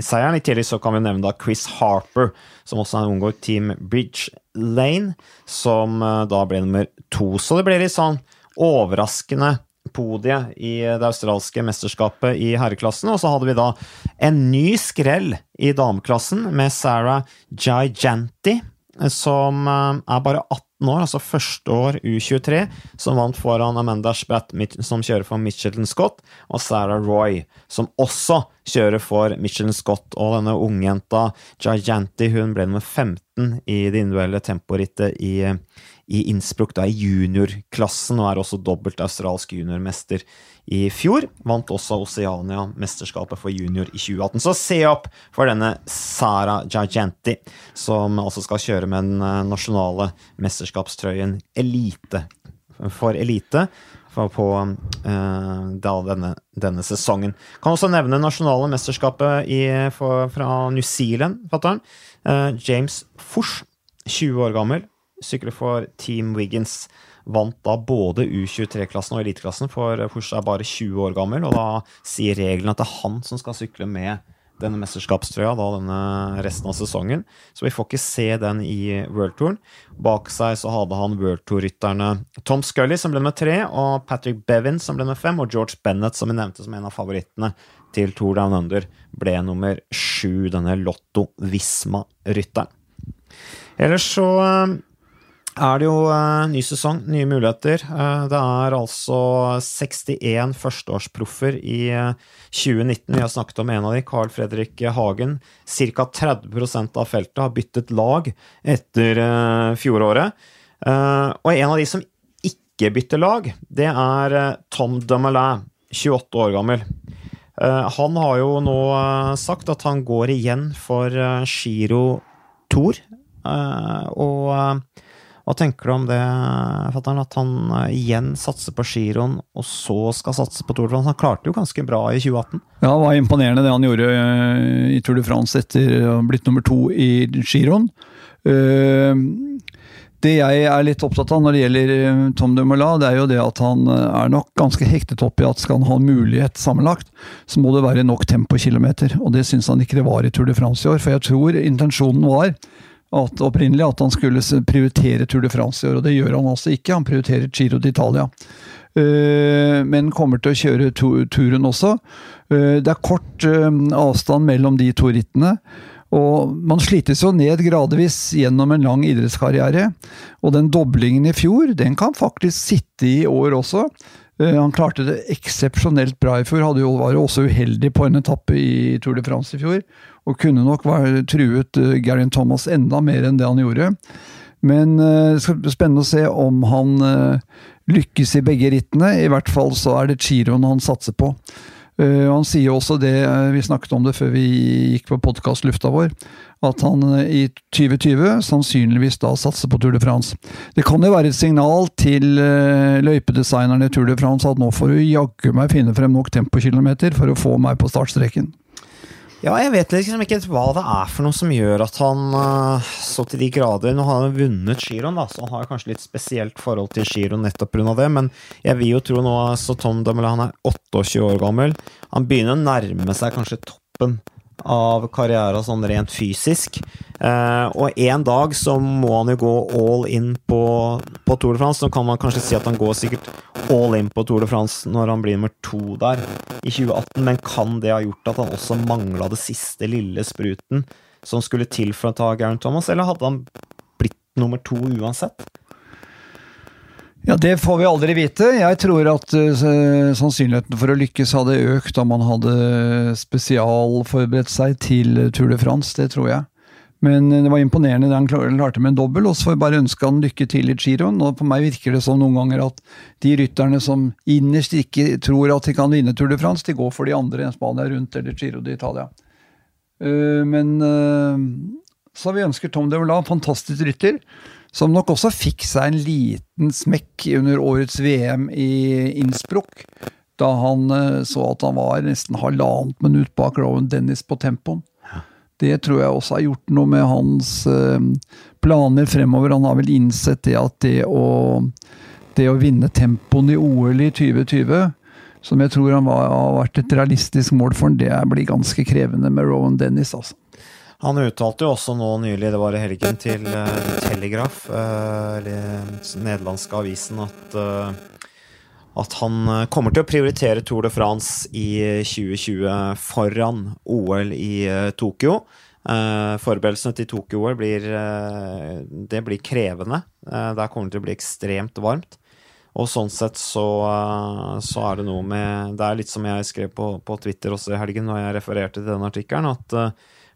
seieren. I tillegg så kan vi nevne da Chris Harper, som også har unngått Team Bridge Lane, som da ble nummer to. Så det ble litt sånn overraskende podiet i det australske mesterskapet i herreklassen. Og så hadde vi da en ny skrell i dameklassen med Sarah Giganti, som eh, er bare 18 år, altså første år U23, som vant foran Amanda Spratt, som kjører for Michelin Scott, og Sarah Roy, som også kjører for Michelin Scott. Og denne ungjenta Giganti hun ble nummer 15 i det individuelle temporittet i i Innsbruck da i juniorklassen, og er også dobbelt australsk juniormester i fjor. Vant også Oceania-mesterskapet for junior i 2018. Så se opp for denne Sara Giganti, som altså skal kjøre med den eh, nasjonale mesterskapstrøyen elite for elite på uh, denne, denne, sesongen. Kan også nevne nasjonale mesterskapet i, for, fra New Zealand, fatter'n. Eh, James Fosh, 20 år gammel, sykler for Team Wiggins. Vant da både U23-klassen og eliteklassen, for Fush er bare 20 år gammel. Og da sier reglene at det er han som skal sykle med denne mesterskapstrøya da denne resten av sesongen. Så vi får ikke se den i worldtouren. Bak seg så hadde han worldtour-rytterne Tom Scully, som ble med tre, og Patrick Bevin, som ble med fem, og George Bennett, som vi nevnte som en av favorittene til Tour Down Under, ble nummer sju, denne Lotto Visma-rytteren. Ellers så eh, er det jo uh, ny sesong, nye muligheter. Uh, det er altså 61 førsteårsproffer i uh, 2019. Vi har snakket om en av de, Carl Fredrik Hagen. Ca. 30% av feltet har byttet lag etter fjoråret. og en av de som ikke bytter lag, det er Tom Dumoulin, 28 år gammel. han har jo nå sagt at han går igjen for Giro Tour. og hva tenker du om det, fatter'n? At han eh, igjen satser på giroen, og så skal satse på Tour de France? Han klarte jo ganske bra i 2018. Ja, det var imponerende det han gjorde eh, i Tour de France etter å ha blitt nummer to i giroen. Eh, det jeg er litt opptatt av når det gjelder Tom de Moulin, det er jo det at han er nok ganske hektet opp i at skal han ha mulighet sammenlagt, så må det være nok tempokilometer. Og det syns han ikke det var i Tour de France i år. For jeg tror intensjonen var at, opprinnelig at han skulle prioritere Tour de France i år, og det gjør han altså ikke. Han prioriterer Giro d'Italia. Uh, men kommer til å kjøre turen også. Uh, det er kort uh, avstand mellom de to rittene. Og man slites jo ned gradvis gjennom en lang idrettskarriere. Og den doblingen i fjor, den kan faktisk sitte i år også. Han klarte det eksepsjonelt bra i fjor. Hadde jo, var også uheldig på en etappe i Tour de France i fjor og kunne nok truet Garin Thomas enda mer enn det han gjorde. Men uh, det skal bli spennende å se om han lykkes i begge rittene. I hvert fall så er det giroen han satser på. Uh, han sier også det, vi snakket om det før vi gikk på podkastlufta vår, at han i 2020 sannsynligvis da satser på Tour de France. Det kan jo være et signal til løypedesignerne i Tour de France at nå får du jaggu meg finne frem nok tempokilometer for å få meg på startstreken. Ja, jeg vet liksom ikke hva det er for noe som gjør at han uh, så til de grader Nå har han vunnet giroen, da, så han har kanskje litt spesielt forhold til giroen nettopp pga. det, men jeg vil jo tro nå så Tom Dumoulin han er 28 år gammel. Han begynner å nærme seg kanskje toppen av karriera sånn rent fysisk. Eh, og en dag så må han jo gå all in på, på, Tour de France. Så kan man kanskje si at han går sikkert all in på Tour de France når han blir nummer to der i 2018, men kan det ha gjort at han også mangla det siste lille spruten som skulle til for å ta Garen Thomas, eller hadde han blitt nummer to uansett? Ja, Det får vi aldri vite. Jeg tror at uh, sannsynligheten for å lykkes hadde økt om man hadde spesialforberedt seg til Tour de France. Det tror jeg. Men det var imponerende det han klarte med en dobbel, og så får vi bare ønske han lykke til i giroen. Og på meg virker det som noen ganger at de rytterne som innerst ikke tror at de kan vinne Tour de France, de går for de andre, i Spania rundt eller Giro d'Italia. Uh, men uh, så vi ønsker Tom de Vola, fantastisk rytter som nok også fikk seg en liten smekk under årets VM i Innsbruck. da han eh, så at han var nesten halvannet minutt bak Rowan Dennis på tempoen. Det tror jeg også har gjort noe med hans eh, planer fremover. Han har vel innsett det at det å, det å vinne tempoen i OL i 2020 som jeg tror han var, har vært et realistisk mål for han, det blir ganske krevende med Rowan Dennis. altså. Han uttalte jo også nå nylig, det var i helgen, til uh, eller uh, den nederlandske avisen, at, uh, at han kommer til å prioritere Tour de France i 2020 foran OL i Tokyo. Forberedelsene til Tokyo-OL blir, det blir krevende. Der kommer det til å bli ekstremt varmt. Og sånn sett så, så, er det noe med Det er litt som jeg skrev på, på Twitter også i helgen, når jeg refererte til den artikkelen, at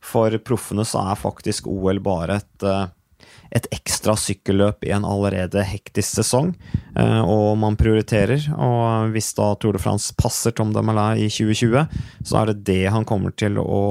for proffene så er faktisk OL bare et, uh, et ekstra sykkelløp i en allerede hektisk sesong, uh, og man prioriterer. Og hvis da Tour de France passer Tom Demalay i 2020, så er det det han kommer til å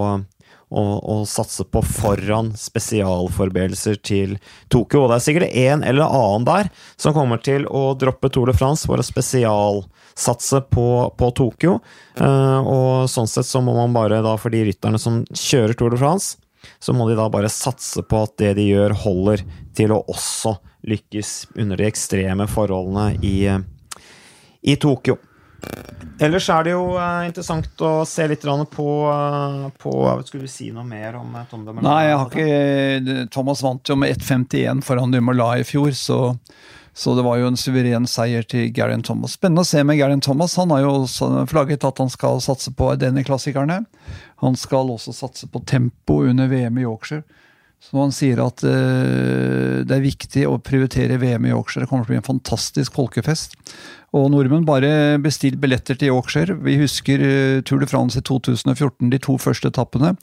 å, satse på foran spesialforberedelser til Tokyo. Og det er sikkert en eller annen der som kommer til å droppe Tour de France for å spesialsatse på, på Tokyo. Uh, og sånn sett så må man bare da, for de rytterne som kjører Tour de France, så må de da bare satse på at det de gjør, holder til å også lykkes under de ekstreme forholdene i, i Tokyo. Ellers er det jo uh, interessant å se litt på, uh, på Skulle du si noe mer om Tom Dumoulin? Nei, jeg har ikke Thomas vant jo med 1,51 foran Dumoulin i fjor, så, så, det var jo en suveren seier til Garion Thomas. Spennende å se med Garion Thomas. Han har jo flagget at han skal satse på denne klassikerne. Han skal også satse på tempo under VM i Yorkshire. Så han sier at uh, det er viktig å prioritere VM i Yorkshire. Det kommer til å bli en fantastisk folkefest. Og nordmenn, bare bestill billetter til Yorkshire. Vi husker uh, Tour de France i 2014, de to første etappene.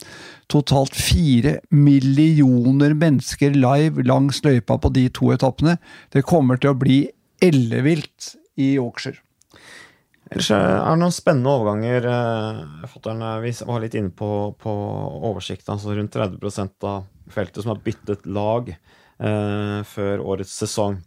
Totalt fire millioner mennesker live langs løypa på de to etappene. Det kommer til å bli ellevilt i Yorkshire. Ellers er det noen spennende overganger. Vi var litt inne på, på oversikten. altså Rundt 30 av feltet som har byttet lag eh, før årets sesong.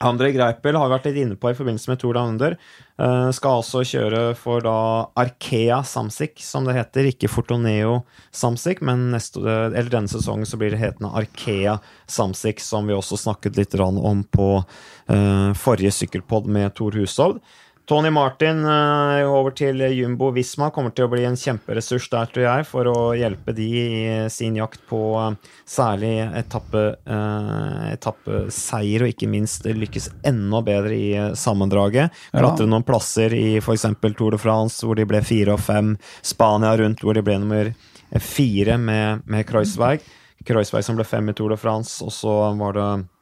André Greipel har vi vært litt inne på i forbindelse med Tour Down Under. Eh, skal altså kjøre for da Arkea Samsic, som det heter. Ikke Fortoneo Samsic, men neste, eller denne sesongen så blir det hetende Arkea Samsic, som vi også snakket litt om på eh, forrige sykkelpod med Tor Hushovd. Tony Martin uh, over til Jumbo Visma kommer til å bli en kjemperessurs der, tror jeg, for å hjelpe de i sin jakt på uh, særlig etappe, uh, etappeseier, og ikke minst lykkes enda bedre i sammendraget. Klatre ja. noen plasser i f.eks. Tour de France, hvor de ble fire og fem. Spania rundt, hvor de ble nummer fire med, med Kreuzberg. Kreuzberg som ble fem i Tour de France, og så var det Eh,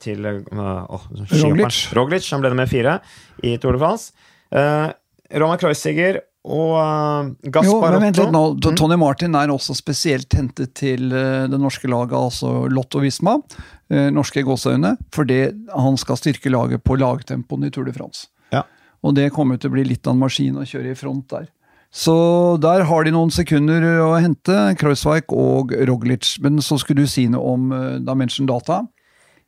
til oh, Roglic. Roglic. Han ble med fire i Tour de France. Uh, Roman Kreuziger og uh, Gaspar Otto nå. Mm. Tony Martin er også spesielt hentet til uh, det norske laget, altså Lotto Visma. Uh, norske gåseøyne. Fordi han skal styrke laget på lagtempoen i Tour de France. Ja. Og det kommer til å bli litt av en maskin å kjøre i front der. Så der har de noen sekunder å hente, Kreuzweig og Roglic. Men så skulle du si noe om Dimension Data.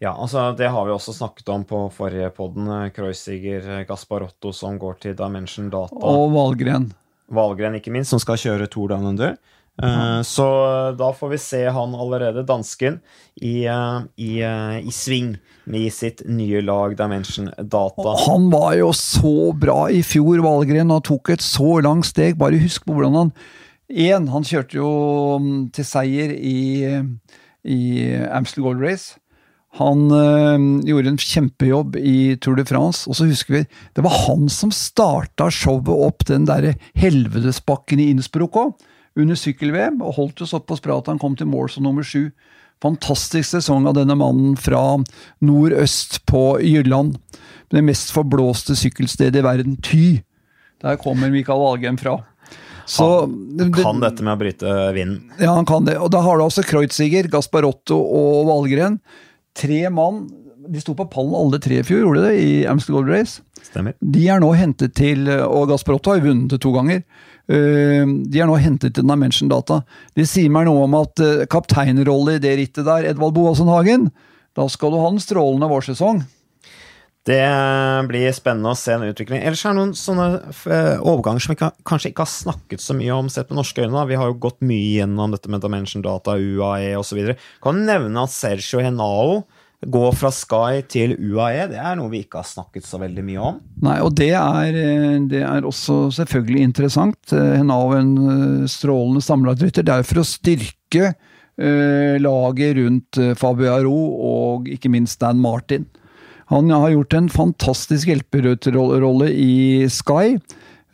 Ja, altså det har vi også snakket om på forrige podden. Kreuziger, Gasparotto som går til Dimension Data. Og Valgren. Valgren, ikke minst, som skal kjøre Tour Down Under. Uh, så da får vi se han allerede, dansken, i, i, i sving med sitt nye lag Dimension Data. Han var jo så bra i fjor, Valgren, og tok et så langt steg. Bare husk på hvordan han Én, han kjørte jo mm, til seier i, i Amstel Gold Race. Han øh, gjorde en kjempejobb i Tour de France, og så husker vi det var han som starta showet opp den derre helvetesbakken i Innsbruck òg, under sykkel-VM, og holdt oss såpass bra at han kom til mål som nummer sju. Fantastisk sesong av denne mannen fra nordøst på Jylland. Det mest forblåste sykkelstedet i verden, Ty. Der kommer Mikael Valgren fra. Så, han kan dette med å bryte vinden. Ja, han kan det. Og da har du altså Kreuziger, Gasparotto og Valgren tre mann de sto på pallen alle tre i fjor, gjorde de det, i Amstel Gold Race. Stemmer. De er nå hentet til Og Gasparotto har vunnet det to ganger. Eh, de er nå hentet til Dimension Data. De sier meg noe om at eh, kapteinrolle i det rittet der, Edvald Boasson Hagen, da skal du ha den strålende vårsesong. Det blir spennende å se en utvikling. Ellers er det noen sånne eh, overganger som vi kanskje ikke har snakket så mye om sett med norske øyne. Vi har jo gått mye gjennom dette med Dimension Data, UAE osv. Kan du nevne at Sergio Henao går fra Sky til UAE? Det er noe vi ikke har snakket så veldig mye om. Nei, og det er, eh, det er også selvfølgelig interessant. Eh, Henao er en strålende samlerrytter. Det er for å styrke laget rundt Fabio Aro og ikke minst Dan Martin. Han har gjort en fantastisk hjelperrolle i Sky.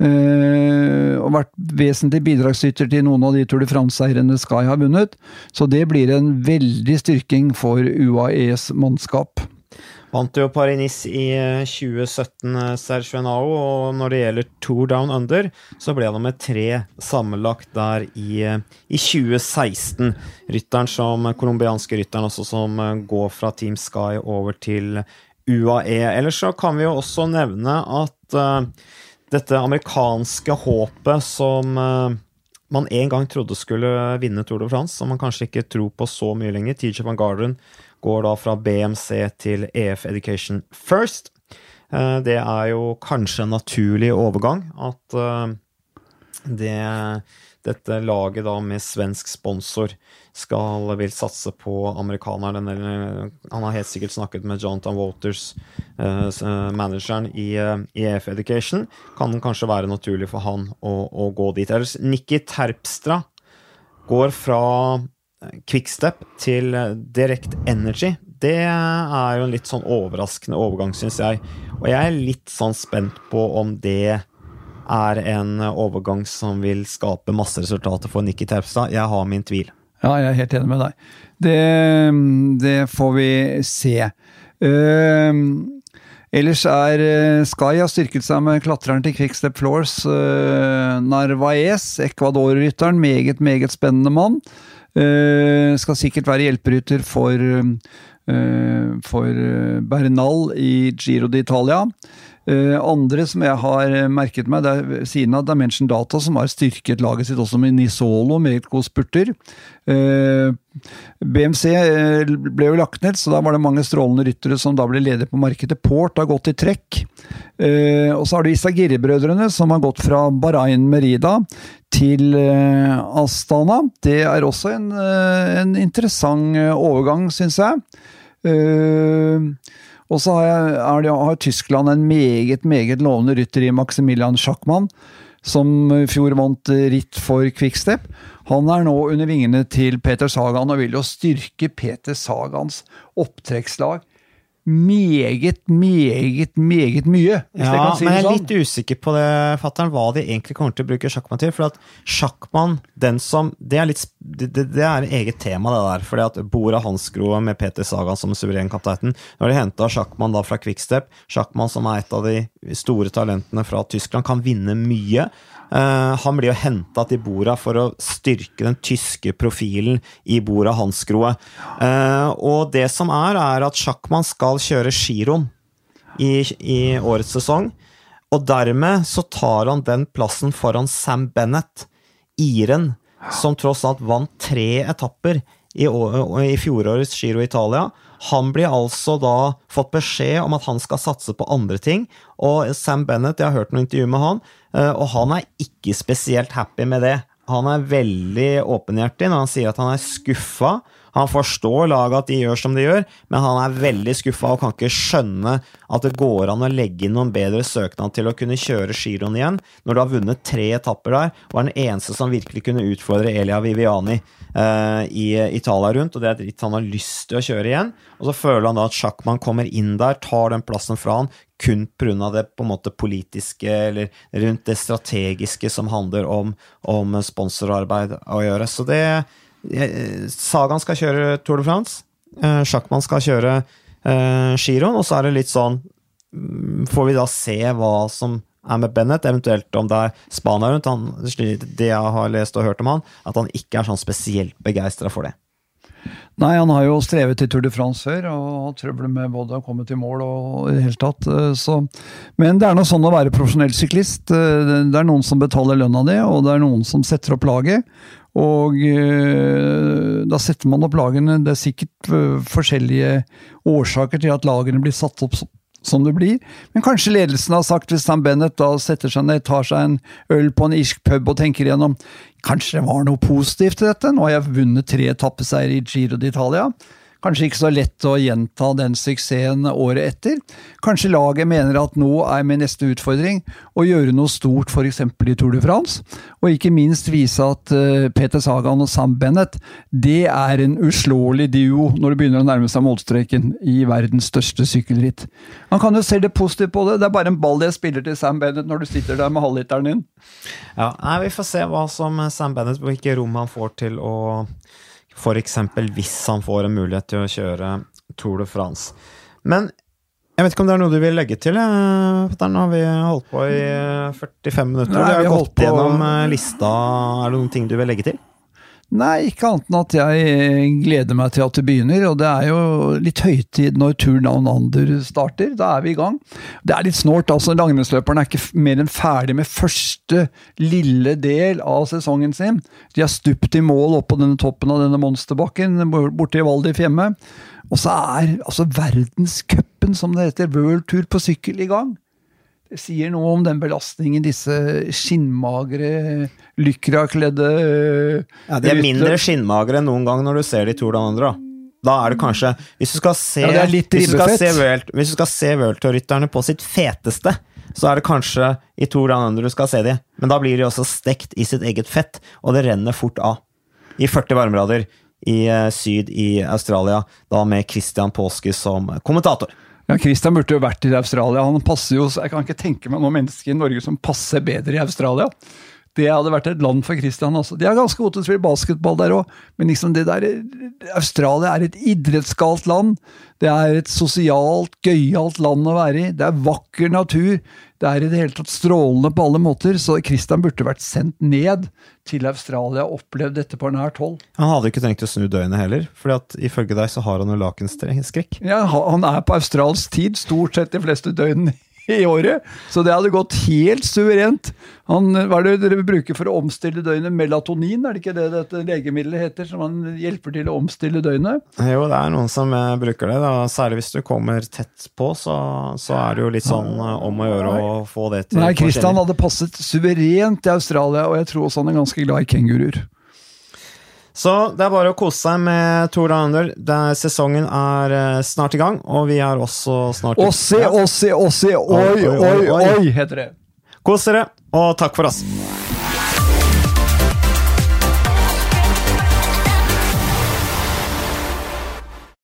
Uh, og vært vesentlig bidragsyter til noen av de Tour de France-seirene Sky har vunnet. Så det blir en veldig styrking for UAEs mannskap. Vant jo Paris-Nice i 2017, Serge Sergio Henao, og når det gjelder Tour Down Under, så ble han nummer tre sammenlagt der i, eh, i 2016. Rytteren som, colombianske rytteren også, som går fra Team Sky over til UAE. Ellers så kan vi jo også nevne at uh, dette amerikanske håpet som uh, man en gang trodde skulle vinne Tour de France, som man kanskje ikke tror på så mye lenger, TJ van Garderen, går da fra BMC til EF Education First. Uh, det er jo kanskje en naturlig overgang at det dette laget da med svensk sponsor skal vil satse på amerikaneren. Eller, han har helt sikkert snakket med Jonathan Waters, eh, manageren i, uh, i EF Education. Kan kanskje være naturlig for han å, å gå dit. Ellers Nikki Terpstra går fra Quickstep til Direct Energy. Det er jo en litt sånn overraskende overgang, syns jeg. Og jeg er litt sånn spent på om det er en overgang som vil skape masse resultater for Nikki Terpstad. Jeg har min tvil. Ja, jeg er helt enig med deg. Det, det får vi se. Uh, ellers er uh, Sky har styrket seg med klatreren til Quickstep Floors. Uh, Narvaez, Ecuador-rytteren, meget, meget spennende mann. Uh, skal sikkert være hjelperytter for, for Bernal i Giro d'Italia. Uh, andre som jeg har merket meg, det er siden av Dimension Data, som har styrket laget sitt også med Nisolo, meget god spurter. Uh, BMC ble jo lagt ned, så da var det mange strålende ryttere som da ble ledige på markedet. Port har gått i trekk. og så har du Isagiri-brødrene, som har gått fra Bahrain Merida til Astana. Det er også en, en interessant overgang, syns jeg. Og så har, har, Tyskland en meget, meget lovende rytter i Maximilian Schackmann, som i fjor vant ritt for Quickstep. Han er nå under vingene til Peter Sagan og vil jo styrke Peter Sagans opptrekkslag meget, meget, meget mye. ja, si men jeg er sånn. litt usikker på det, fatteren, hva de egentlig kommer til å bruke sjakkmann til. For at sjakkmann, den som Det er litt det, det er eget tema, det der. fordi at Bora Hansgrohe med Peter Sagan som suveren kaptein Når de henta sjakkmann da fra Quickstep, sjakkmann som er et av de store talentene fra Tyskland, kan vinne mye. Uh, han blir jo henta til Bora for å styrke den tyske profilen i Bora Hansgrohe. Uh, og det som er, er at Sjakkmann skal kjøre giroen i, i, årets sesong. Og dermed så tar han den plassen foran Sam Bennett, iren, som tross alt vant tre etapper i, i fjorårets Giro Italia. Han blir altså da fått beskjed om at han skal satse på andre ting. Og Sam Bennett, jeg har hørt noen intervju med han, eh, og han er ikke spesielt happy med det. Han er veldig åpenhjertig når han sier at han er skuffa han forstår laget at de gjør som de gjør, men han er veldig skuffa og kan ikke skjønne at det går an å legge inn noen bedre søknad til å kunne kjøre giroen igjen, når du har vunnet tre etapper der og er den eneste som virkelig kunne utfordre Elia Viviani eh, i Italia rundt, og det er et ritt han har lyst til å kjøre igjen. Og så føler han da at Sjakkmann kommer inn der, tar den plassen fra han, kun pga. det på en måte politiske, eller rundt det strategiske som handler om, om sponsorarbeid å gjøre. Så det Sagan skal kjøre Tour de France. Uh, Sjakkmann skal kjøre uh, giroen, og så er det litt sånn mm, Får vi da se hva som er med Bennett, eventuelt om det er Spania rundt. Han, det jeg har lest og hørt om han, at han ikke er sånn spesielt begeistra for det. Nei, han har jo strevet i Tour de France før og hatt trøbbel med både å komme til mål og i det hele tatt. Eh, så. Men det er nå sånn å være profesjonell syklist. Det er noen som betaler lønna di, og det er noen som setter opp laget. Og øh, da setter man opp lagene. Det er sikkert øh, forskjellige årsaker til at lagene blir satt opp som det blir. Men kanskje ledelsen har sagt, hvis Sam Bennett da setter seg ned, tar seg en øl på en irsk pub og tenker igjennom Kanskje det var noe positivt i dette? Nå har jeg vunnet tre etappeseiere i Giro d'Italia. Kanskje ikke så lett å gjenta den suksessen året etter. Kanskje laget mener at nå er min neste utfordring å gjøre noe stort f.eks. i Tour de France, og ikke minst vise at uh, Peter Sagan og Sam Bennett det er en uslåelig duo når det begynner å nærme seg målstreken i verdens største sykkelritt. Man kan jo se det positivt på det. Det er bare en ball jeg spiller til Sam Bennett når du sitter der med halvliteren din. Ja, nei, Vi får se hva som Sam Bennett, hvilke rom han får til å F.eks. hvis han får en mulighet til å kjøre Tour de France. Men jeg vet ikke om det er noe du vil legge til? Der har vi holdt på i 45 minutter. Nei, vi har, vi har gått på... gjennom eh, lista. Er det noen ting du vil legge til? Nei, ikke annet enn at jeg gleder meg til at det begynner. Og det er jo litt høytid når Tur Down Under starter. Da er vi i gang. Det er litt snålt. altså Langrennsløperne er ikke mer enn ferdig med første lille del av sesongen sin. De har stupt i mål oppå denne toppen av denne monsterbakken borte i Val di Fiemme. Og så er altså verdenscupen, som det heter, World Tour på sykkel, i gang. Sier noe om den belastningen disse skinnmagre, lykrakledde Ja, De er mindre skinnmagre enn noen gang når du ser de to de Andre. Da er det kanskje Hvis du skal se ja, hvis, du skal se hvis du skal se World på sitt feteste, så er det kanskje i to de Andre du skal se de. Men da blir de også stekt i sitt eget fett, og det renner fort av. I 40 varmegrader i uh, syd i Australia, da med Christian Påske som kommentator. Ja, Christian burde jo vært i Australia. Han passer jo, Jeg kan ikke tenke meg noen mennesker i Norge som passer bedre i Australia. Det hadde vært et land for Christian. Også. De er ganske gode til å spille basketball der òg, men liksom det der, Australia er et idrettsgalt land. Det er et sosialt, gøyalt land å være i. Det er vakker natur. Det er i det hele tatt strålende på alle måter, så Christian burde vært sendt ned til Australia og opplevd dette på nært hold. Han hadde ikke trengt å snu døgnet heller, for ifølge deg så har han jo lakenskrekk. Ja, han er på australsk tid stort sett de fleste døgnene i året. Så det hadde gått helt suverent. Han, hva er det dere bruker for å omstille døgnet? Melatonin, er det ikke det dette legemiddelet heter? Som han hjelper til å omstille døgnet? Jo, det er noen som eh, bruker det. Da. Særlig hvis du kommer tett på, så, så, er det jo litt sånn eh, om å gjøre å få det til. Nei, Christian hadde passet suverent i Australia, og jeg tror også han er ganske glad i kenguruer. Så det er bare å kose seg med Tour Under. Sesongen er eh, snart i gang, og vi er også snart Ossi, Ossi, Ossi, oi, oi, oi, oi, heter det. Kos dere, og takk for oss.